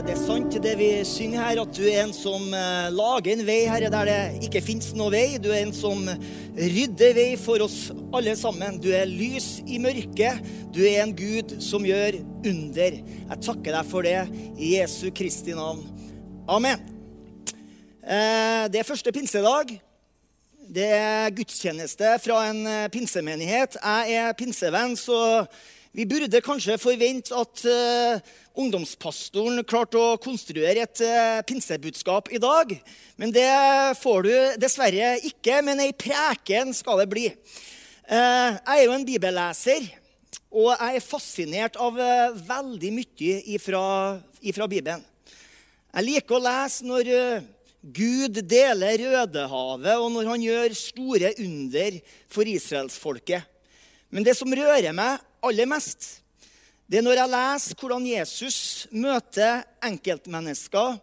det er sant det vi synger her, at du er en som eh, lager en vei, Herre, der det ikke fins noe vei. Du er en som rydder vei for oss alle sammen. Du er lys i mørket. Du er en Gud som gjør under. Jeg takker deg for det i Jesu Kristi navn. Amen. Eh, det er første pinsedag. Det er gudstjeneste fra en eh, pinsemenighet. Jeg er pinsevenn, så vi burde kanskje forvente at uh, ungdomspastoren klarte å konstruere et uh, pinsebudskap i dag. Men det får du dessverre ikke. Men ei preken skal det bli. Uh, jeg er jo en bibelleser, og jeg er fascinert av veldig mye ifra, ifra, Bibelen. Jeg liker å lese når Gud deler Rødehavet, og når han gjør store under for israelsfolket. Men det som rører meg aller mest, det er når jeg leser hvordan Jesus møter enkeltmennesker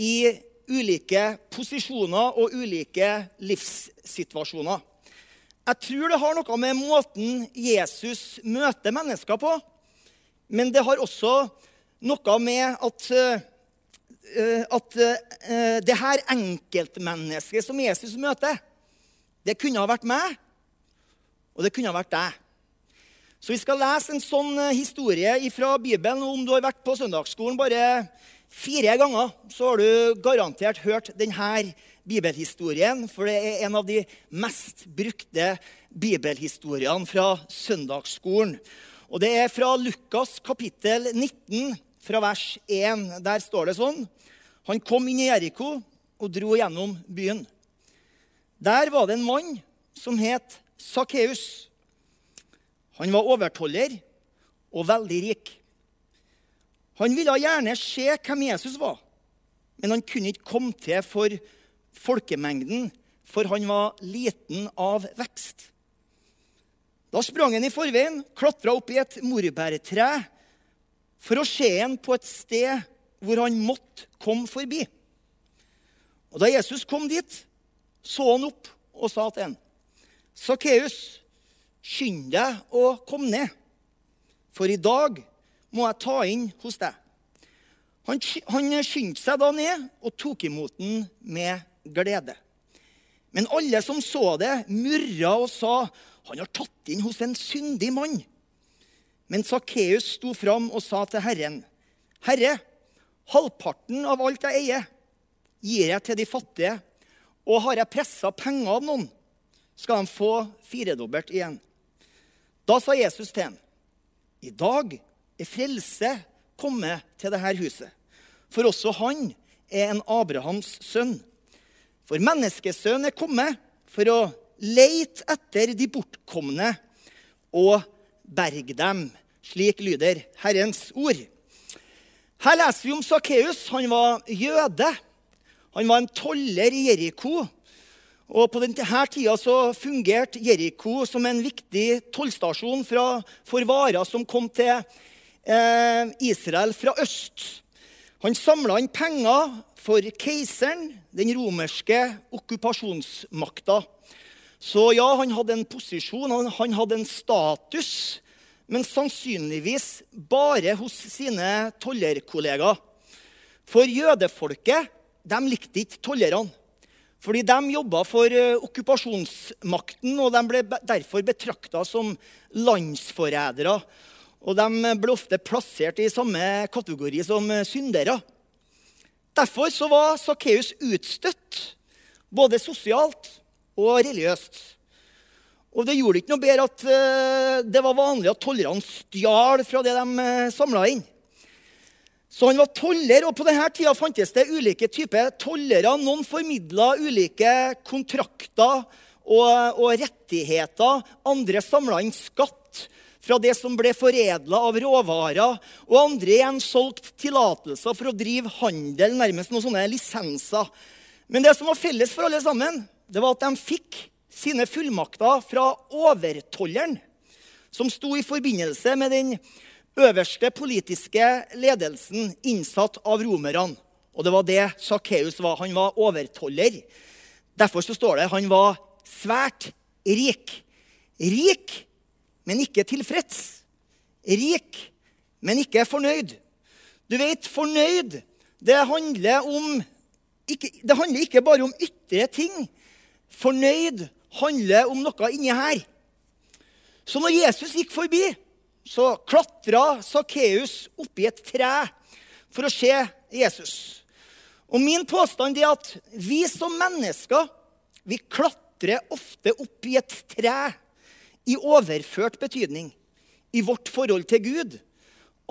i ulike posisjoner og ulike livssituasjoner. Jeg tror det har noe med måten Jesus møter mennesker på. Men det har også noe med at, eh, at eh, det her enkeltmennesket som Jesus møter, det kunne ha vært meg, og det kunne ha vært deg. Så vi skal lese en sånn eh, historie fra Bibelen. Om du har vært på søndagsskolen bare fire ganger, så har du garantert hørt denne bibelhistorien. For det er en av de mest brukte bibelhistoriene fra søndagsskolen. Og det er fra Lukas kapittel 19, fra vers 1. Der står det sånn Han kom inn i Jeriko og dro gjennom byen. Der var det en mann som het Sakkeus. Han var overtoller og veldig rik. Han ville gjerne se hvem Jesus var, men han kunne ikke komme til for folkemengden, for han var liten av vekst. Da sprang han i forveien, klatra opp i et morbærtre for å se ham på et sted hvor han måtte komme forbi. Og Da Jesus kom dit, så han opp og sa til ham, 'Sakkeus, Skynd deg å komme ned, for i dag må jeg ta inn hos deg. Han, han skyndte seg da ned og tok imot den med glede. Men alle som så det, murra og sa, 'Han har tatt inn hos en syndig mann.' Men Sakkeus sto fram og sa til Herren, 'Herre, halvparten av alt jeg eier, gir jeg til de fattige.' 'Og har jeg pressa penger av noen, skal de få firedobbelt igjen.' Da sa Jesus til ham, 'I dag er frelse kommet til dette huset.' For også han er en Abrahams sønn. For menneskesønnen er kommet for å leite etter de bortkomne og berge dem. Slik lyder Herrens ord. Her leser vi om Sakkeus. Han var jøde. Han var en toller i Jeriko. Og På denne tida så fungerte Jeriko som en viktig tollstasjon for varer som kom til eh, Israel fra øst. Han samla inn penger for keiseren, den romerske okkupasjonsmakta. Så ja, han hadde en posisjon, han hadde en status, men sannsynligvis bare hos sine tollerkollegaer. For jødefolket de likte ikke tollerne. Fordi de jobba for eh, okkupasjonsmakten, og de ble derfor betrakta som landsforrædere. Og de ble ofte plassert i samme kategori som eh, syndere. Derfor så var Sakkeus utstøtt, både sosialt og religiøst. Og det gjorde ikke noe bedre at eh, det var vanlig at tollerne stjal fra det de samla inn. Så han var toller, og på denne tida fantes det ulike typer tollere. Noen formidla ulike kontrakter og, og rettigheter. Andre samla inn skatt fra det som ble foredla av råvarer. Og andre igjen solgte tillatelser for å drive handel, nærmest noen sånne lisenser. Men det som var felles for alle sammen, det var at de fikk sine fullmakter fra overtolleren, som sto i forbindelse med den øverste politiske ledelsen innsatt av romerne. Og det var det Sakkeus var. Han var overtoller. Derfor så står det han var svært rik. Rik, men ikke tilfreds. Rik, men ikke fornøyd. Du vet, fornøyd, det handler om ikke, Det handler ikke bare om ytre ting. Fornøyd handler om noe inni her. Så når Jesus gikk forbi, så klatra Sakkeus oppi et tre for å se Jesus. Og Min påstand er at vi som mennesker vi klatrer ofte opp i et tre i overført betydning i vårt forhold til Gud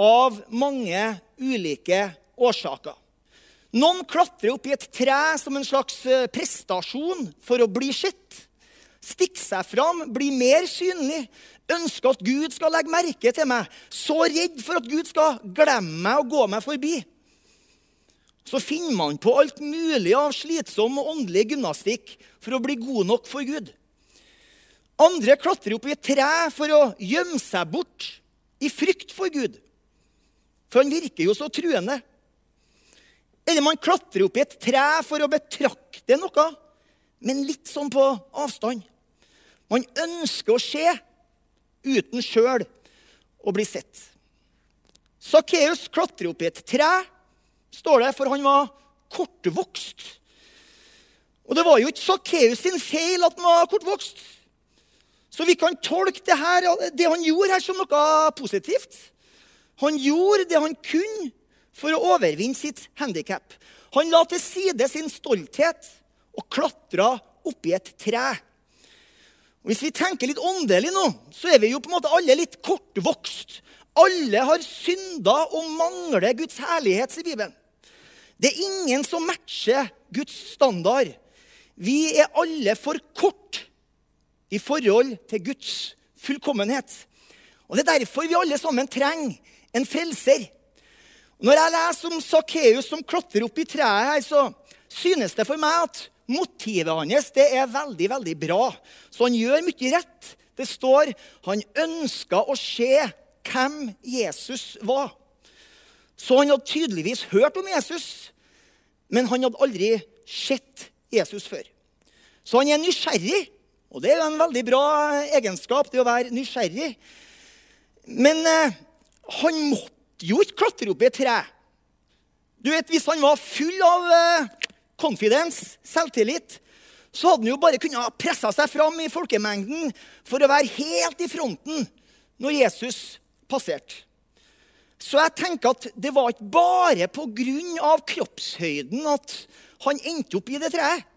av mange ulike årsaker. Noen klatrer opp i et tre som en slags eh, prestasjon for å bli sett. Stikke seg fram, bli mer synlig, ønske at Gud skal legge merke til meg. Så redd for at Gud skal glemme meg og gå meg forbi. Så finner man på alt mulig av slitsom og åndelig gymnastikk for å bli god nok for Gud. Andre klatrer opp i et tre for å gjemme seg bort i frykt for Gud. For han virker jo så truende. Eller man klatrer opp i et tre for å betrakte noe, men litt sånn på avstand. Man ønsker å se uten sjøl å bli sett. Sakkeus klatrer opp i et tre, står det, for han var kortvokst. Og det var jo ikke Sakkeus sin feil at han var kortvokst. Så vi kan tolke det, her, det han gjorde her, som noe positivt. Han gjorde det han kunne for å overvinne sitt handikap. Han la til side sin stolthet og klatra oppi et tre. Og hvis vi tenker litt åndelig nå, så er vi jo på en måte alle litt kortvokst. Alle har synda og mangler Guds herlighet, sier Bibelen. Det er ingen som matcher Guds standard. Vi er alle for kort i forhold til Guds fullkommenhet. Og Det er derfor vi alle sammen trenger en frelser. Når jeg leser om Sakkeus som klatrer opp i treet, her, så synes det for meg at motivet hans det er veldig veldig bra. Så han gjør mye rett. Det står han ønska å se hvem Jesus var. Så han hadde tydeligvis hørt om Jesus, men han hadde aldri sett Jesus før. Så han er nysgjerrig, og det er jo en veldig bra egenskap, det å være nysgjerrig. Men eh, han måtte jo ikke klatre opp i et tre. Du vet, Hvis han var full av uh, confidence, selvtillit, så hadde han jo bare kunnet pressa seg fram i folkemengden for å være helt i fronten når Jesus passerte. Så jeg tenker at det var ikke bare pga. kroppshøyden at han endte opp i det treet.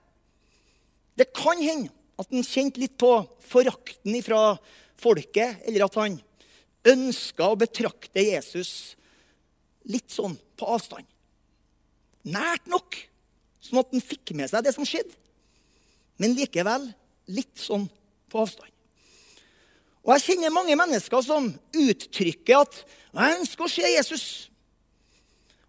Det kan hende at han kjente litt på forakten fra folket, eller at han ønska å betrakte Jesus litt sånn på avstand. Nært nok, sånn at han fikk med seg det som skjedde. Men likevel litt sånn på avstand. Og Jeg kjenner mange mennesker som uttrykker at 'jeg ønsker å se Jesus'.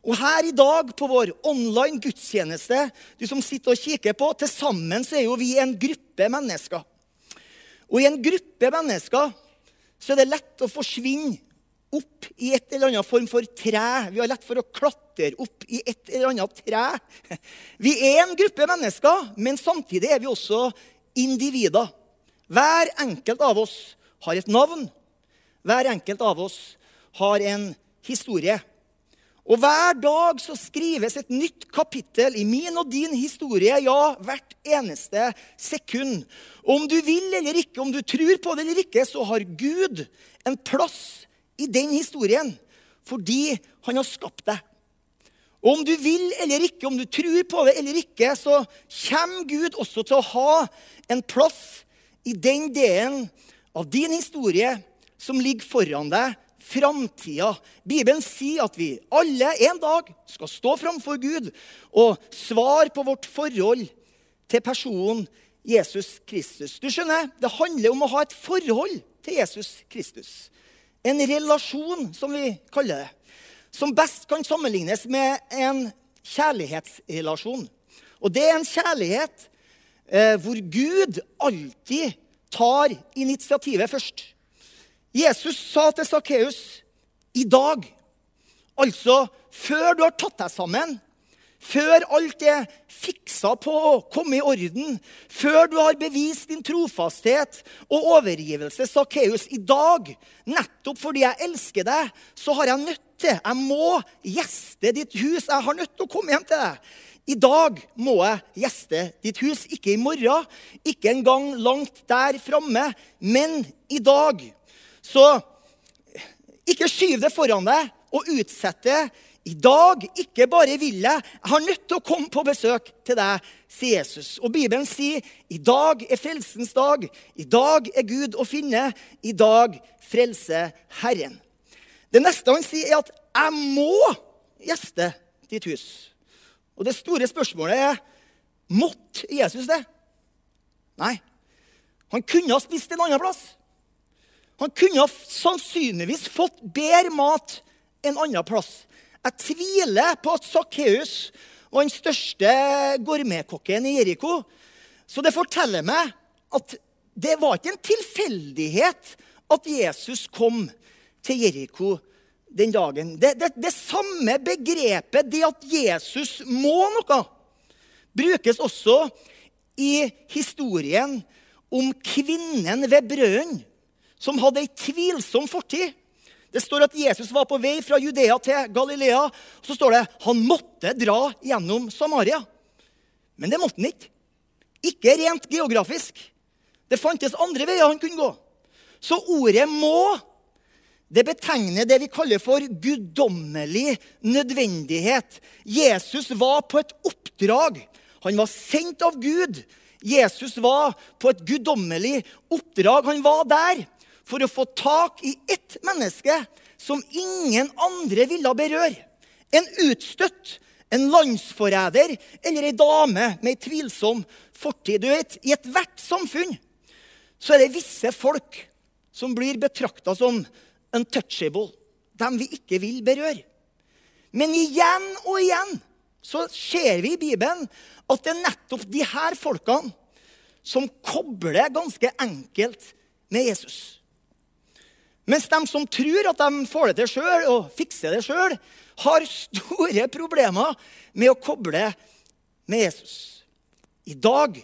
Og her i dag på vår online gudstjeneste, du som sitter og kikker på, til sammen så er jo vi en gruppe mennesker. Og i en gruppe mennesker så er det lett å forsvinne opp i et eller annet form for tre. Vi har lett for å klatre opp i et eller annet tre. Vi er en gruppe mennesker, men samtidig er vi også individer. Hver enkelt av oss har et navn. Hver enkelt av oss har en historie. Og hver dag så skrives et nytt kapittel i min og din historie. Ja, hvert eneste sekund. Om du vil eller ikke, om du tror på det eller ikke, så har Gud en plass i den historien fordi han har skapt deg. Og om du vil eller ikke, om du tror på det eller ikke, så kommer Gud også til å ha en plass i den delen av din historie som ligger foran deg framtida. Bibelen sier at vi alle en dag skal stå framfor Gud og svare på vårt forhold til personen Jesus Kristus. Du skjønner, Det handler om å ha et forhold til Jesus Kristus. En relasjon, som vi kaller det. Som best kan sammenlignes med en kjærlighetsrelasjon. Og det er en kjærlighet eh, hvor Gud alltid tar initiativet først. Jesus sa til Sakkeus i dag, altså før du har tatt deg sammen, før alt er fiksa på og kommet i orden, før du har bevist din trofasthet og overgivelse, Sakkeus, i dag, nettopp fordi jeg elsker deg, så har jeg nødt til, jeg må gjeste ditt hus. Jeg har nødt til å komme hjem til deg. I dag må jeg gjeste ditt hus. Ikke i morgen, ikke engang langt der framme, men i dag. Så ikke skyv det foran deg og utsett det i dag ikke bare vil jeg, jeg har nødt til å komme på besøk til deg, sier Jesus. Og Bibelen sier i dag er frelsens dag. I dag er Gud å finne. I dag frelser Herren. Det neste han sier, er at 'jeg må gjeste ditt hus'. Og det store spørsmålet er måtte Jesus det? Nei. Han kunne ha spist en annen plass. Han kunne ha sannsynligvis fått bedre mat en annen plass. Jeg tviler på at Sakkeus var den største gourmetkokken i Jeriko. Så det forteller meg at det var ikke en tilfeldighet at Jesus kom til Jeriko den dagen. Det, det, det samme begrepet, det at Jesus må noe, brukes også i historien om kvinnen ved brønnen som hadde ei tvilsom fortid. Det står at Jesus var på vei fra Judea til Galilea. og Så står det han måtte dra gjennom Samaria. Men det måtte han ikke. Ikke rent geografisk. Det fantes andre veier han kunne gå. Så ordet 'må' det betegner det vi kaller for guddommelig nødvendighet. Jesus var på et oppdrag. Han var sendt av Gud. Jesus var på et guddommelig oppdrag. Han var der for å få tak i ett menneske som ingen andre ville berøre. En utstøtt, en landsforræder eller ei dame med ei tvilsom fortid. Du vet, I ethvert samfunn så er det visse folk som blir betrakta som untouchable. Dem vi ikke vil berøre. Men igjen og igjen så ser vi i Bibelen at det er nettopp de her folkene som kobler ganske enkelt med Jesus. Mens de som tror at de får det til sjøl og fikser det sjøl, har store problemer med å koble med Jesus. I dag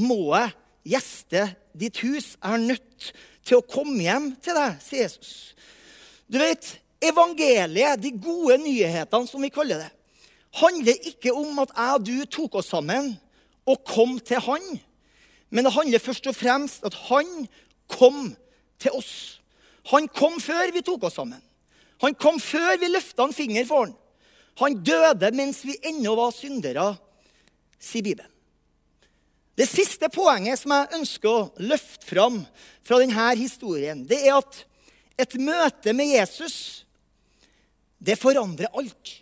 må jeg gjeste ditt hus. Jeg er nødt til å komme hjem til deg, sier Jesus. Du vet, Evangeliet, de gode nyhetene, som vi kaller det, handler ikke om at jeg og du tok oss sammen og kom til Han. Men det handler først og fremst at Han kom til oss. Han kom før vi tok oss sammen. Han kom før vi løfta en finger for han. Han døde mens vi ennå var syndere, sier Bibelen. Det siste poenget som jeg ønsker å løfte fram fra denne historien, det er at et møte med Jesus, det forandrer alt.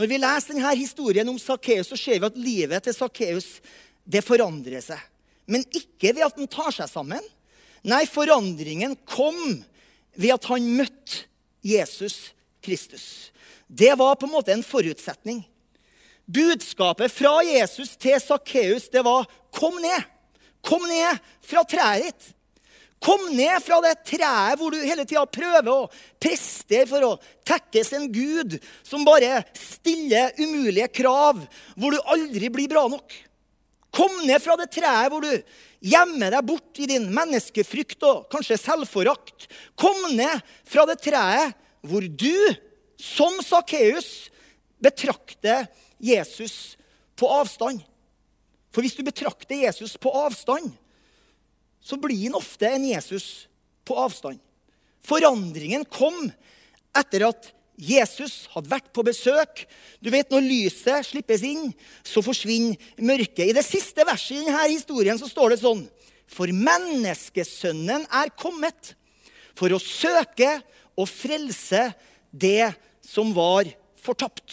Når vi leser denne historien om Sakkeus, så ser vi at livet til Sakkeus forandrer seg. Men ikke ved at han tar seg sammen, Nei, forandringen kom ved at han møtte Jesus Kristus. Det var på en måte en forutsetning. Budskapet fra Jesus til Sakkeus det var 'kom ned'. Kom ned fra treet ditt. Kom ned fra det treet hvor du hele tida prøver å prestere for å tekkes en gud som bare stiller umulige krav, hvor du aldri blir bra nok. Kom ned fra det treet hvor du gjemmer deg bort i din menneskefrykt og kanskje selvforakt. Kom ned fra det treet hvor du, som Sakkeus, betrakter Jesus på avstand. For hvis du betrakter Jesus på avstand, så blir han ofte en Jesus på avstand. Forandringen kom etter at Jesus hadde vært på besøk. Du vet, Når lyset slippes inn, så forsvinner mørket. I det siste verset i denne historien så står det sånn For menneskesønnen er kommet for å søke og frelse det som var fortapt.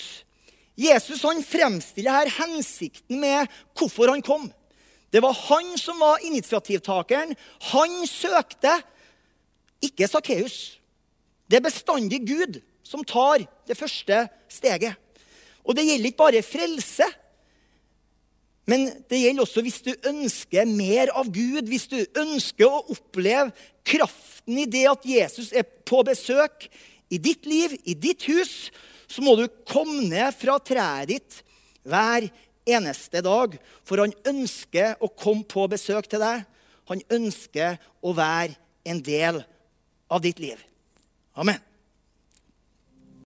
Jesus han fremstiller her hensikten med hvorfor han kom. Det var han som var initiativtakeren. Han søkte, ikke Sakkeus. Det er bestandig Gud som tar det første steget. Og det gjelder ikke bare frelse, men det gjelder også hvis du ønsker mer av Gud, hvis du ønsker å oppleve kraften i det at Jesus er på besøk i ditt liv, i ditt hus, så må du komme ned fra treet ditt hver eneste dag. For han ønsker å komme på besøk til deg. Han ønsker å være en del av ditt liv. Amen.